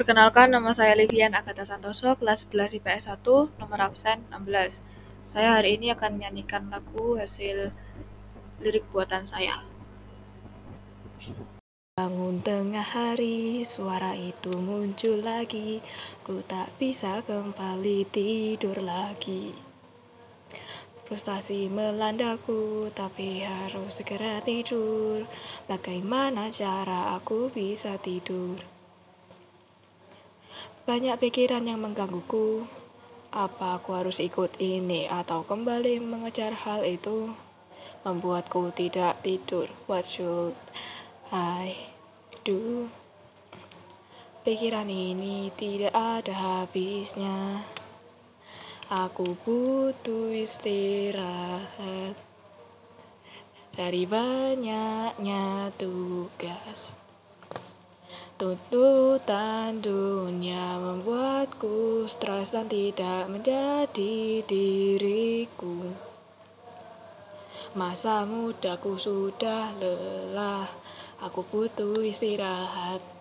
Perkenalkan, nama saya Livian Agatha Santoso, kelas 11 IPS 1, nomor absen 16. Saya hari ini akan menyanyikan lagu hasil lirik buatan saya. Bangun tengah hari, suara itu muncul lagi. Ku tak bisa kembali tidur lagi. Frustasi melandaku, tapi harus segera tidur. Bagaimana cara aku bisa tidur? Banyak pikiran yang menggangguku. Apa aku harus ikut ini atau kembali mengejar hal itu? Membuatku tidak tidur. What should I do? Pikiran ini tidak ada habisnya. Aku butuh istirahat dari banyaknya tugas. Tuntutan dunia membuatku stres dan tidak menjadi diriku. Masa mudaku sudah lelah, aku butuh istirahat.